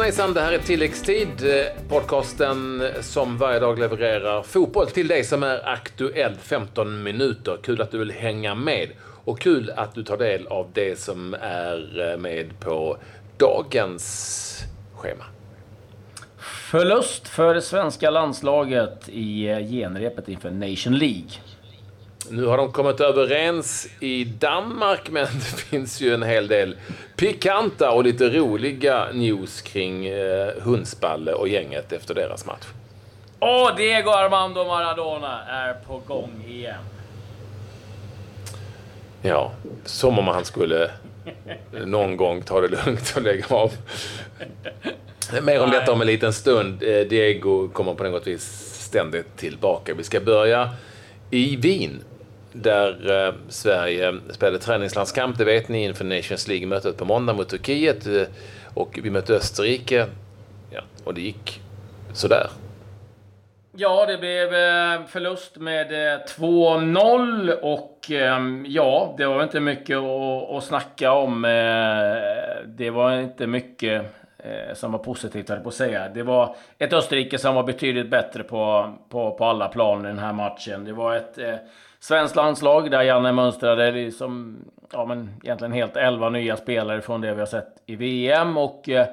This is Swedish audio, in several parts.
Hejsan hejsan, det här är Tilläggstid. Eh, podcasten som varje dag levererar fotboll till dig som är aktuell 15 minuter. Kul att du vill hänga med. Och kul att du tar del av det som är eh, med på dagens schema. Förlust för svenska landslaget i eh, genrepet inför Nation League. Nu har de kommit överens i Danmark, men det finns ju en hel del pikanta och lite roliga news kring eh, Hundsballe och gänget efter deras match. Och Diego Armando Maradona är på gång igen. Ja, som om han skulle någon gång ta det lugnt och lägga av. Mer om detta om en liten stund. Eh, Diego kommer på något vis ständigt tillbaka. Vi ska börja i Wien där eh, Sverige spelade träningslandskamp, det vet ni, inför Nations League-mötet på måndag mot Turkiet. Eh, och vi mötte Österrike. Ja, och det gick sådär. Ja, det blev eh, förlust med eh, 2-0 och ehm, ja, det var inte mycket att, snacka om. Det var inte mycket Eh, som var positivt, höll jag på att säga. Det var ett Österrike som var betydligt bättre på, på, på alla plan i den här matchen. Det var ett eh, svenskt landslag där Janne mönstrade liksom, ja, men egentligen helt 11 nya spelare från det vi har sett i VM. Och eh,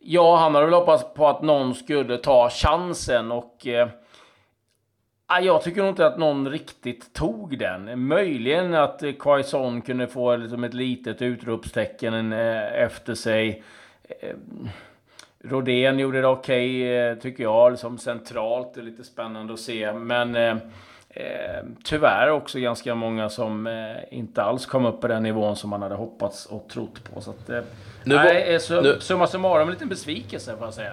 ja, han hade väl hoppats på att någon skulle ta chansen och eh, ah, Jag tycker nog inte att någon riktigt tog den. Möjligen att Quaison kunde få liksom ett litet utropstecken eh, efter sig. Eh, Rodén gjorde det okej, eh, tycker jag, liksom centralt. Det är lite spännande att se. Men eh, eh, tyvärr också ganska många som eh, inte alls kom upp på den nivån som man hade hoppats och trott på. Så att, eh, Nu var- nej, eh, så, nu- summa summarum en liten besvikelse får jag säga.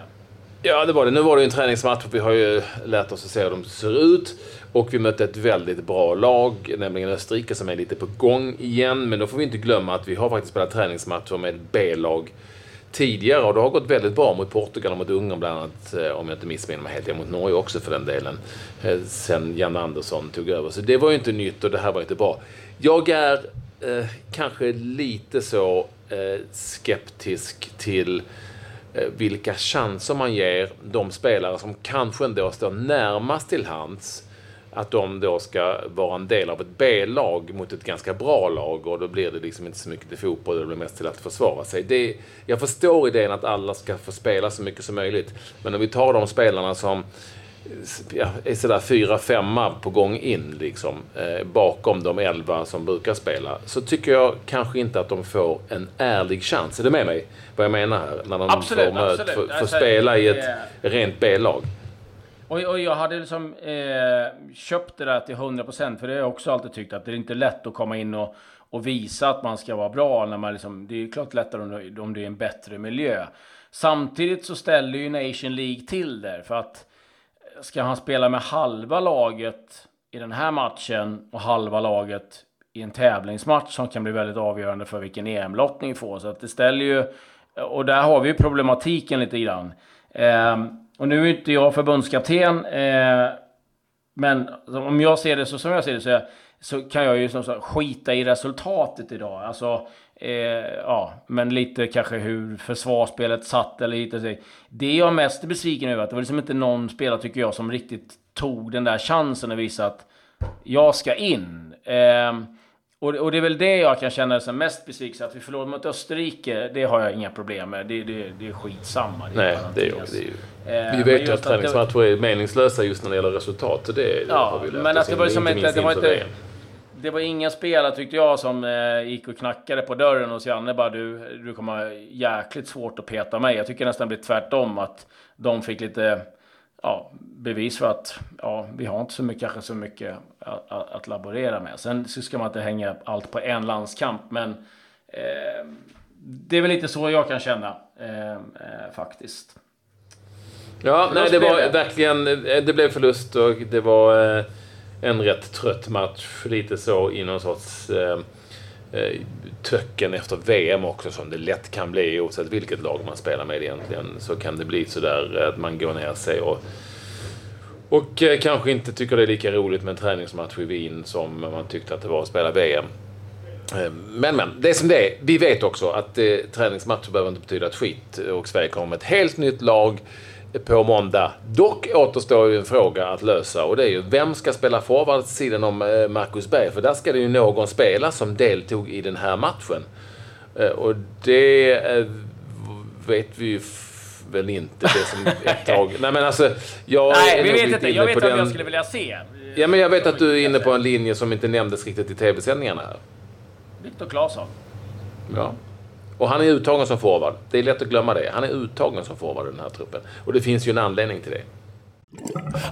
Ja, det var det. Nu var det ju en träningsmatch och vi har ju lärt oss att se hur de ser ut. Och vi mötte ett väldigt bra lag, nämligen Österrike som är lite på gång igen. Men då får vi inte glömma att vi har faktiskt spelat träningsmatcher med ett B-lag tidigare och det har gått väldigt bra mot Portugal och mot Ungern bland annat, eh, om jag inte missminner mig helt, mot Norge också för den delen, eh, sen Jan Andersson tog över. Så det var ju inte nytt och det här var inte bra. Jag är eh, kanske lite så eh, skeptisk till eh, vilka chanser man ger de spelare som kanske ändå står närmast till hands att de då ska vara en del av ett B-lag mot ett ganska bra lag och då blir det liksom inte så mycket till fotboll, det blir mest till att försvara sig. Det, jag förstår idén att alla ska få spela så mycket som möjligt, men om vi tar de spelarna som ja, är sådär fyra, femma på gång in liksom, eh, bakom de elva som brukar spela, så tycker jag kanske inte att de får en ärlig chans. Är du med mig? Vad jag menar här? När de Absolut, får, möt, absolut. får, får Alltså, spela i ett rent B-lag. Och, och jag hade liksom eh, köpt det där till 100% för det har jag också alltid tyckt att det är inte lätt att komma in och, och visa att man ska vara bra när man liksom, det är ju klart lättare om det, om det är en bättre miljö. Samtidigt så ställer ju Nation League till där för att eh, ska han spela med halva laget i den här matchen och halva laget i en tävlingsmatch som kan bli väldigt avgörande för vilken EM-lottning vi får. Så att det ställer ju, och där har vi ju problematiken lite grann. Eh, och nu är inte jag förbundskapten, eh, men om jag ser det så som jag ser det så, så kan jag ju som sagt skita i resultatet idag. Alltså, eh, ja, men lite kanske hur försvarsspelet satt eller hit och så. Det jag är mest besviken över att det var liksom inte någon spelare tycker jag som riktigt tog den där chansen och visade att jag ska in. Eh, och, och det är väl det jag kan känna som mest besviken. Att vi förlorade mot Österrike, det har jag inga problem med. Det, det, det är skitsamma. Det Nej, parentes. det är, det är ju... Eh, Vi vet ju att träningsmatcher är meningslösa just när det gäller resultat. Det, Ja, har vi lärt men att det var liksom inte, det var inte, det var inga spelare tyckte jag som eh, gick och knackade på dörren hos Janne bara du, du kommer ha jäkligt svårt att peta mig. Jag tycker nästan det blir tvärtom att de fick lite ja, bevis för att ja, vi har inte så mycket, kanske så mycket att, att, att laborera med. Sen så ska man inte hänga allt på en landskamp, men eh, det är väl lite så jag kan känna eh, eh, faktiskt. Ja, nej, det var verkligen... Det blev förlust och det var eh, en rätt trött match. Lite så i någon sorts eh, eh, Eh, töcken efter VM också som det lätt kan bli oavsett vilket lag man spelar med egentligen. Så kan det bli sådär eh, att man går ner sig och och eh, kanske inte tycker det är lika roligt med en träningsmatch i Wien som man tyckte att det var att spela VM. Men, men, det är som det är. Vi vet också att eh, träningsmatcher behöver inte betyda ett skit och Sverige kommer med ett helt nytt lag på måndag. Dock återstår ju en fråga att lösa och det är ju vem ska spela forward sidan om eh, Marcus Berg? För där ska det ju någon spela som deltog i den här matchen. Eh, och det eh, vet vi ju väl inte det som ett tag... Nej men alltså, jag Nej, vi vet inte. Jag vet vem den... jag skulle vilja se. Ja men jag vet att du är inne på en linje som inte nämndes riktigt i tv-sändningarna här. Viktor Claesson. Ja. Och han är uttagen som forward. Det är lätt att glömma det. Han är uttagen som forward i den här truppen. Och det finns ju en anledning till det.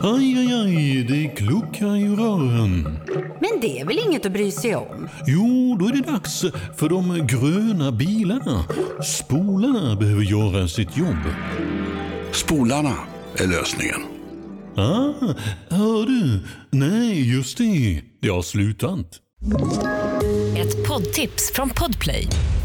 Aj, aj, aj, det kluckar i rören. Men det är väl inget att bry sig om? Jo, då är det dags för de gröna bilarna. Spolarna behöver göra sitt jobb. Spolarna är lösningen. Ah, hör du? Nej, just det. Det har slutat. Ett poddtips från Podplay.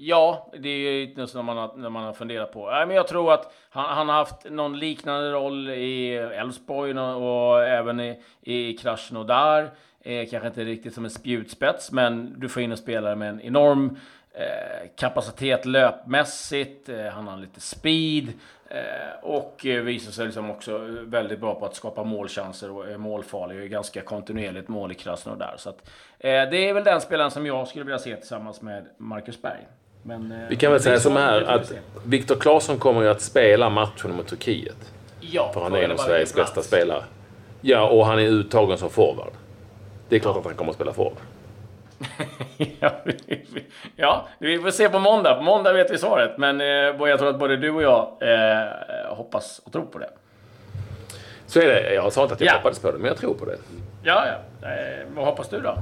Ja, det är något som man har, när man har funderat på. Äh, men jag tror att han, han har haft någon liknande roll i Elfsborg och, och även i, i Krasnodar. Eh, kanske inte riktigt som en spjutspets, men du får in en spelare med en enorm eh, kapacitet löpmässigt. Eh, han har lite speed eh, och eh, visar sig liksom också väldigt bra på att skapa målchanser och är målfarlig. är ganska kontinuerligt mål i Krasnodar. Så att, eh, det är väl den spelaren som jag skulle vilja se tillsammans med Marcus Berg. Men, eh, vi kan väl säga som här att Viktor Claesson kommer ju att spela matchen mot Turkiet. Ja, för han är en av Sveriges bästa spelare. Ja, och han är uttagen som forward. Det är klart ja. att han kommer att spela forward. ja, vi får se på måndag. På måndag vet vi svaret. Men eh, jag tror att både du och jag eh, hoppas och tror på det. Så är det. Jag sa inte att jag ja. hoppades på det, men jag tror på det. Ja, ja. Vad hoppas du då?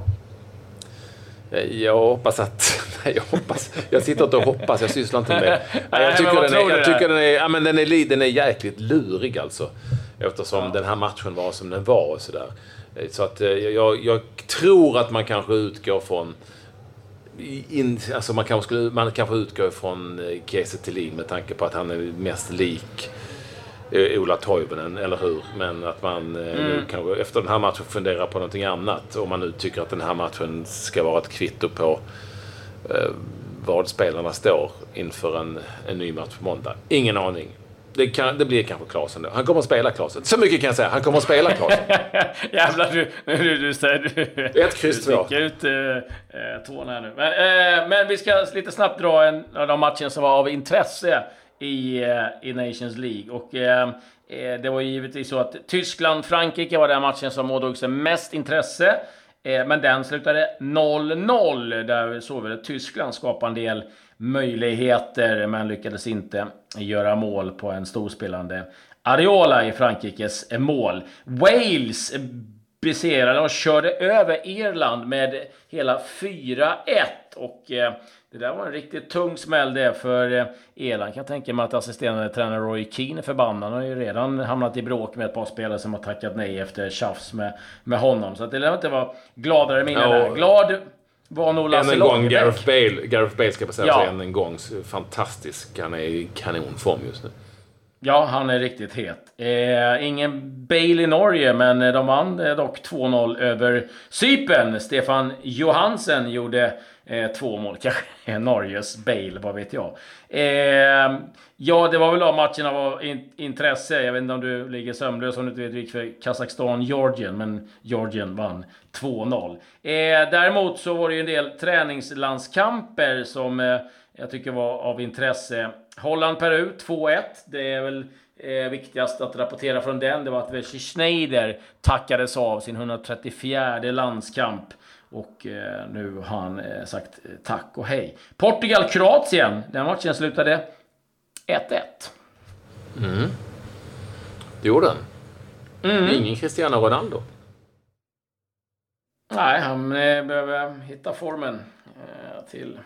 Jag hoppas att... Nej, jag hoppas... Jag sitter inte och hoppas, jag sysslar inte med det. Jag tycker, den är, jag tycker den är... Ja, men den är, den är jäkligt lurig alltså. Eftersom ja. den här matchen var som den var och sådär. Så att eh, jag, jag tror att man kanske utgår från... In, alltså man kanske, skulle, man kanske utgår från eh, Kiese Thelin med tanke på att han är mest lik Eh, Ola Toivonen, eller hur? Men att man eh, mm. nu kanske efter den här matchen funderar på någonting annat. Om man nu tycker att den här matchen ska vara ett kvitto på eh, vad spelarna står inför en, en ny match på måndag. Ingen aning. Det, kan, det blir kanske Klasen då. Han kommer att spela Klasen. Så mycket kan jag säga. Han kommer att spela Klasen. Jävlar, du, du, du, säger... Du, Ett kryss två. Du ut eh, tårna här nu. Men, eh, men vi ska lite snabbt dra en av de matcher som var av intresse i, eh, i Nations League. Och eh, eh det var givetvis så att Tyskland-Frankrike var den matchen som ådrog sig mest intresse. Eh, men den slutade 0-0 där såg vi att Tyskland skapade en del möjligheter men lyckades inte göra mål på en storspelande Ariola i Frankrikes mål. Wales besegrade och körde över Irland med hela 4-1. Och eh, det där var en riktigt tung smäll det för eh, Irland. Kan tänka mig att assisterande tränare Roy Keane är förbannad. Han har ju redan hamnat i bråk med ett par spelare som har tackat nej efter tjafs med, med honom. Så att det lär inte vara gladare minnen ja, Glad var nog Lasse Än en gång Gareth Bale. Gareth Bale ska säga ja. än en gång. Fantastisk. Han är i kanonform just nu. Ja, han är riktigt het. Eh, ingen Bale i Norge, men de vann eh, dock 2-0 över Cypern. Stefan Johansen gjorde eh, två mål. Kanske Norges Bale, vad vet jag. Eh, ja, det var väl av matcherna av in intresse. Jag vet inte om du ligger sömnlös om du inte vet vilket för Kazakstan-Georgien, men Georgien vann 2-0. Eh, däremot så var det ju en del träningslandskamper som eh, jag tycker var av intresse. Holland-Peru 2-1. Det är väl Eh, viktigast att rapportera från den, det var att Wesley Schneider tackades av sin 134 landskamp. Och eh, nu har han eh, sagt eh, tack och hej. Portugal-Kroatien. Den matchen slutade 1-1. Mm. Det gjorde den. Mm. Ingen Cristiano Ronaldo. Nej, han eh, behöver hitta formen eh, till...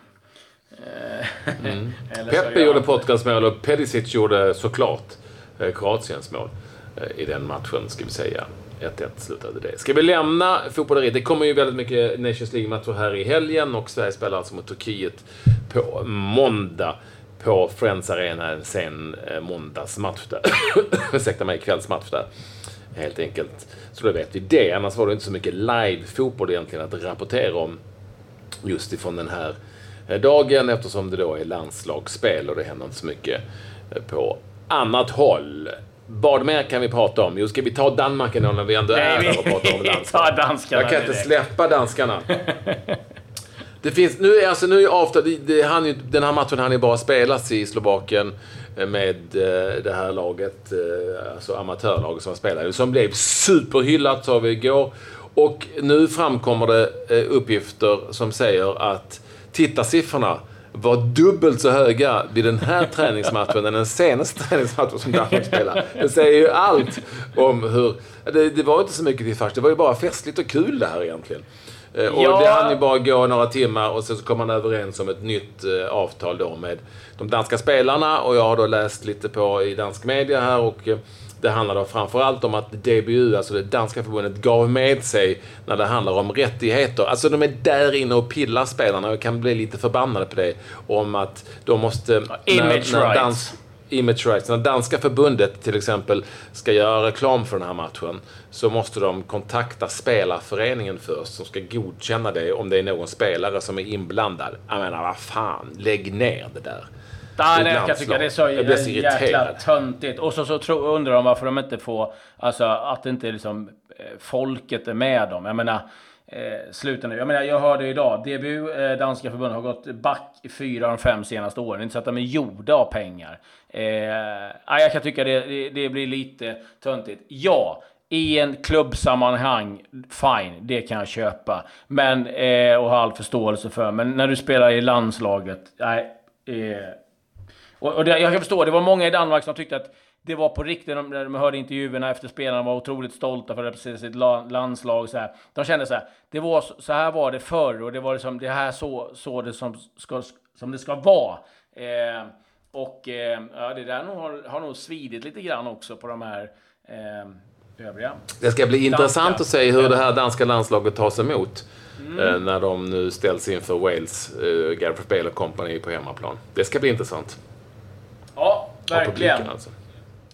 Eh, mm. Pepe gjorde mål och Pedicic gjorde såklart eh, Kroatiens mål eh, i den matchen, ska vi säga. 1-1 slutade det. Ska vi lämna fotbolleriet? Det kommer ju väldigt mycket Nations League-matcher här i helgen och Sverige spelar alltså mot Turkiet på måndag på Friends Arena en sen måndagsmatch där. Ursäkta mig, kvällsmatch där. Helt enkelt. Så då vet vi det. Annars var det inte så mycket live-fotboll egentligen att rapportera om just ifrån den här dagen eftersom det då är landslagsspel och det händer inte så mycket eh, på annat håll. Vad mer kan vi prata om? Jo, ska vi ta Danmark ändå när vi ändå är här och pratar om landslag? danskarna Jag kan inte släppa danskarna. Det finns, nu är alltså, nu är after, det, det, han, den här matchen hann ju bara spelas i Slovakien eh, med eh, det här laget, eh, alltså amatörlaget som spelade, som blev superhyllat sa vi igår. Och nu framkommer det uppgifter som säger att tittarsiffrorna var dubbelt så höga vid den här träningsmatchen än den senaste träningsmatchen som Danmark spelade. Det säger ju allt om hur... Det, det var inte så mycket till fars, det var ju bara festligt och kul det här egentligen. Eh, och ja. det hann ju bara gå några timmar och sen så kom man överens om ett nytt eh, avtal då med de danska spelarna och jag har då läst lite på i dansk media här och eh, det handlar då framförallt om att DBU, alltså det danska förbundet, gav med sig när det handlar om rättigheter. Alltså de är där inne och pillar spelarna och kan bli lite förbannade på det. Om att de måste... Image när, när dans, image rights. När danska förbundet till exempel ska göra reklam för den här matchen så måste de kontakta spelarföreningen först som ska godkänna det om det är någon spelare som är inblandad. Jag menar, vad fan, lägg ner det där. Nej, nej, jag kan tycka det är så, jag så jäkla töntigt. Och så, så tro, undrar de varför de inte får, alltså att inte liksom eh, folket är med dem. Jag menar, eh, sluta nu. Jag menar, jag hörde idag, DBU, eh, danska förbundet, har gått back i fyra av de fem senaste åren. Inte så att de är gjorda av pengar. Eh, jag kan tycka det, det, det blir lite töntigt. Ja, i en klubbsammanhang, fine, det kan jag köpa. Men, eh, och ha all förståelse för. Men när du spelar i landslaget, nej. Eh, och, och det, jag kan förstå, det var många i Danmark som tyckte att det var på riktigt, när de hörde intervjuerna efter spelarna var otroligt stolta för att representera sitt landslag. Så här. De kände så här, det var, så här var det förr och det var liksom, det här så, så det som, ska, som det ska vara. Eh, och eh, ja, det där har, har nog svidit lite grann också på de här eh, övriga. Det ska bli danska. intressant att se hur det här danska landslaget tas emot. Mm. Eh, när de nu ställs inför Wales, eh, Gareth Bale och company på hemmaplan. Det ska bli intressant. Verkligen. Alltså.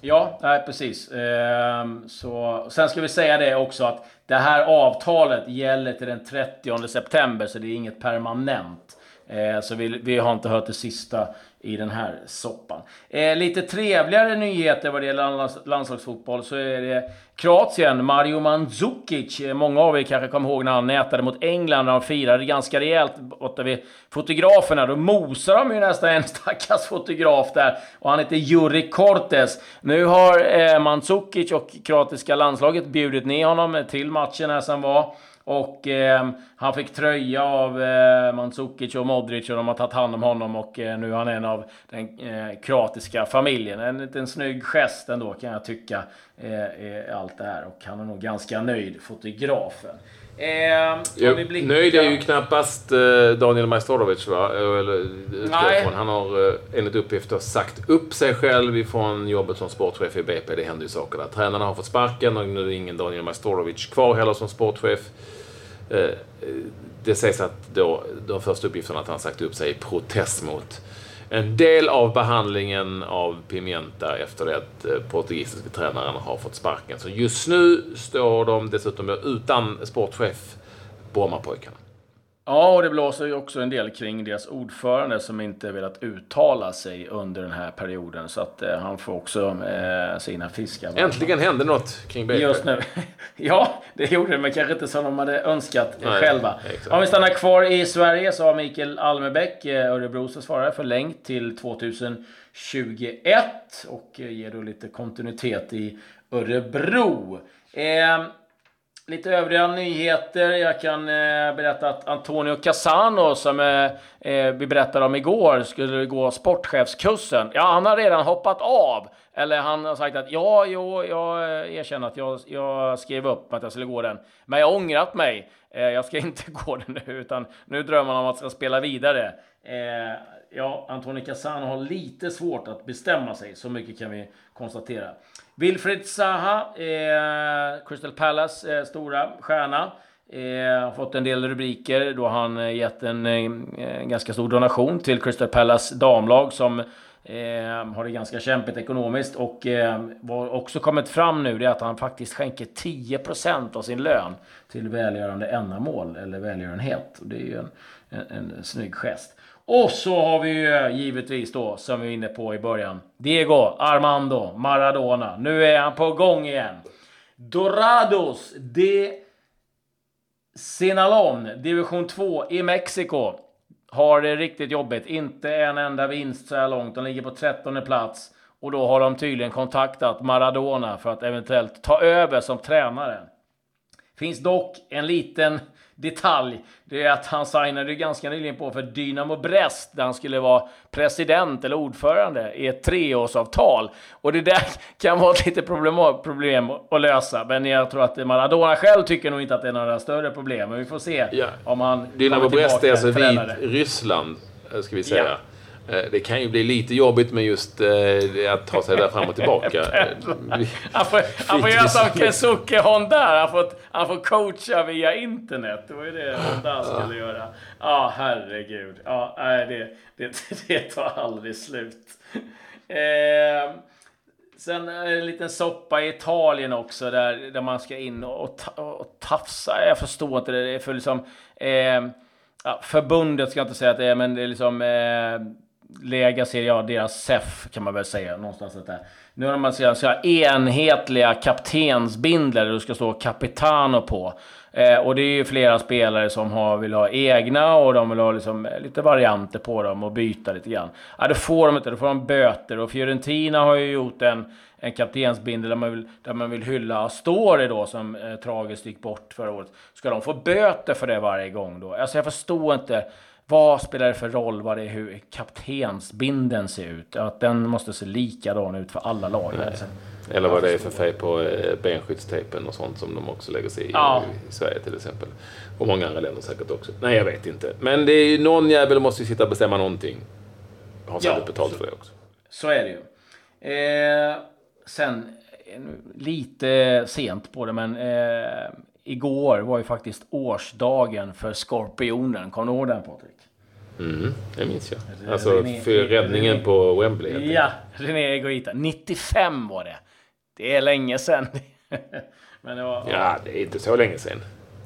Ja, nej, precis. Ehm, så, sen ska vi säga det också att det här avtalet gäller till den 30 september, så det är inget permanent. Eh, så vi, vi har inte hört det sista i den här soppan. Eh, lite trevligare nyheter vad det gäller landslagsfotboll så är det Kroatien, Mario Mandzukic. Eh, många av er kanske kommer ihåg när han nätade mot England när de firade ganska rejält borta vid fotograferna. Då mosar de ju nästan en stackars fotograf där och han heter Juri Cortes. Nu har eh, Mandzukic och kroatiska landslaget bjudit ner honom till matchen här som var. Och eh, han fick tröja av eh, Mandzukic och Modric och de har tagit hand om honom och eh, nu är han en av den eh, kroatiska familjen. En liten snygg gest ändå kan jag tycka. Eh, allt det här och han är nog ganska nöjd, fotografen. Eh, jo, nöjd är ju knappast eh, Daniel Majstorovic va? Eller, Han har eh, enligt uppgifter sagt upp sig själv ifrån jobbet som sportchef i BP. Det händer ju saker där. Tränarna har fått sparken och nu är ingen Daniel Majstorovic kvar heller som sportchef. Eh, eh, det sägs att då, de första uppgifterna att han sagt upp sig i protest mot en del av behandlingen av Pimenta efter det att eh, portugisiska tränaren har fått sparken. Så just nu står de dessutom utan sportchef, Brommapojkarna. Ja, och det blåser ju också en del kring deras ordförande som inte velat uttala sig under den här perioden. Så att eh, han får också eh, sina fiskar. Äntligen hände något kring BP. Just nu. ja, det gjorde det, men kanske inte som de hade önskat Nej, själva. exakt. Om vi stannar kvar i Sverige så har Mikael Almebäck, eh, Örebros försvarare, förlängt till 2021 och eh, ger då lite kontinuitet i Örebro. Eh, Lite övriga nyheter. Jag kan eh, berätta att Antonio Casano, som eh, eh, vi berättade om igår, skulle gå sportchefskursen. Ja, han har redan hoppat av. Eller han har sagt att ja, jo, jag eh, erkänner att jag, jag skrev upp att jag skulle gå den. Men jag har ångrat mig. Eh, jag ska inte gå den nu, utan nu drömmer han om att ska spela vidare. Eh, ja, Antonio Casano har lite svårt att bestämma sig. Så mycket kan vi konstatera. Wilfred Zaha, eh, Crystal Palace eh, stora stjärna. Eh, har fått en del rubriker då han eh, gett en, eh, en ganska stor donation till Crystal Palace damlag som eh, har det ganska kämpigt ekonomiskt. Och eh, vad också kommit fram nu det är att han faktiskt skänker 10% av sin lön till välgörande ändamål eller välgörenhet. Och det är ju en, en, en snygg gest. Och så har vi ju givetvis då, som vi var inne på i början, Diego Armando Maradona. Nu är han på gång igen. Dorados de Sinalon, division 2 i Mexiko. Har det riktigt jobbigt. Inte en enda vinst så här långt. De ligger på 13 plats. Och då har de tydligen kontaktat Maradona för att eventuellt ta över som tränare. Finns dock en liten detalj. Det är att han signade ganska nyligen på för Dynamo Brest där han skulle vara president eller ordförande i ett treårsavtal. Och det där kan vara ett litet problem, problem att lösa. Men jag tror att Maradona själv tycker nog inte att det är några större problem. Men vi får se Ja. om han Dynamo Brest är alltså vid Ryssland, eh, ska vi säga. Eh, Det kan ju bli lite jobbigt med just eh, att ta sig där fram och tillbaka. Eh, Han får, han får Skit göra som. Kesuke Honda. Han får, han får coacha via internet. Det var ju det Honda skulle göra. Ja, herregud. Ja, nej, det, det, det tar aldrig slut. Eh, sen är det en liten soppa i Italien också där, där man ska in och, ta, och tafsa. Jag förstår inte det. Det är för liksom... Eh, ja, förbundet ska jag inte säga att det är, men det är liksom... Eh, Lega Serie A, deras SEF kan man väl säga någonstans. Att det. Nu har man så här enhetliga kaptensbindlar där det ska stå Capitano på. Eh, och det är ju flera spelare som har, vill ha egna och de vill ha liksom, eh, lite varianter på dem och byta lite grann. Ja, det får de inte, då får de böter. Och Fiorentina har ju gjort en, en kaptensbindel där man vill, där man vill hylla Astori då som eh, tragiskt gick bort förra året. Ska de få böter för det varje gång då? Alltså jag förstår inte. Vad spelar det för roll vad det är, hur kaptensbinden ser ut? Att den måste se likadan ut för alla lag. Alltså. Eller vad det är för färg på eh, benskyddstejpen och sånt som de också lägger sig i Ja. i Sverige till exempel. Och många andra länder säkert också. Nej, jag vet inte. Men det är ju någon jävel måste ju sitta och bestämma någonting. Har säkert Ja, betalt för det också. Så är det ju. Eh, sen, eh, lite sent på det, men eh, igår var ju faktiskt årsdagen för Skorpionen. Kommer du ihåg den Patrik? Mm, det minns jag. Alltså René- för räddningen René- på Wembley. Ja, René Egoita. 95 var det. Det är länge sedan. men det var... Ja, det är inte så länge sedan.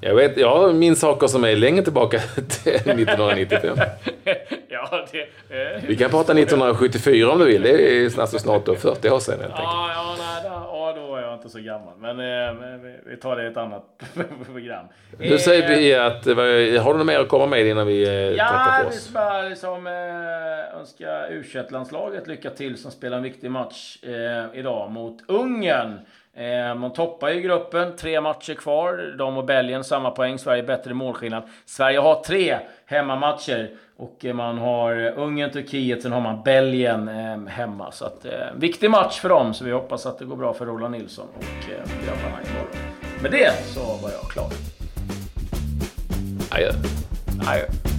Jag, vet, jag minns saker som är längre tillbaka till 1995. ja, det... Eh, Vi kan prata 1974 om du vill. Det är alltså snart då 40 år sedan helt enkelt. Ja, ja, nej, då, ja, då är jag inte så gammal. Men, eh, vi- vi tar det i ett annat program. Nu säger vi att... eh, Har du något mer att komma med innan vi eh, Ja, tackar för vi oss? ska bara liksom, eh, önska u landslaget lycka till som spelar en viktig match eh, idag mot Ungern. Eh, man toppar ju gruppen, tre matcher kvar. De och Belgien samma poäng, Sverige bättre målskillnad. Sverige har tre hemmamatcher och man har Ungern, Turkiet, sen har man Belgien eh, hemma. Så att, eh, viktig match för dem, så vi hoppas att det går bra för Roland Nilsson och eh, grabbarna imorgon. Med det så var jag klar. Adjö. Adjö.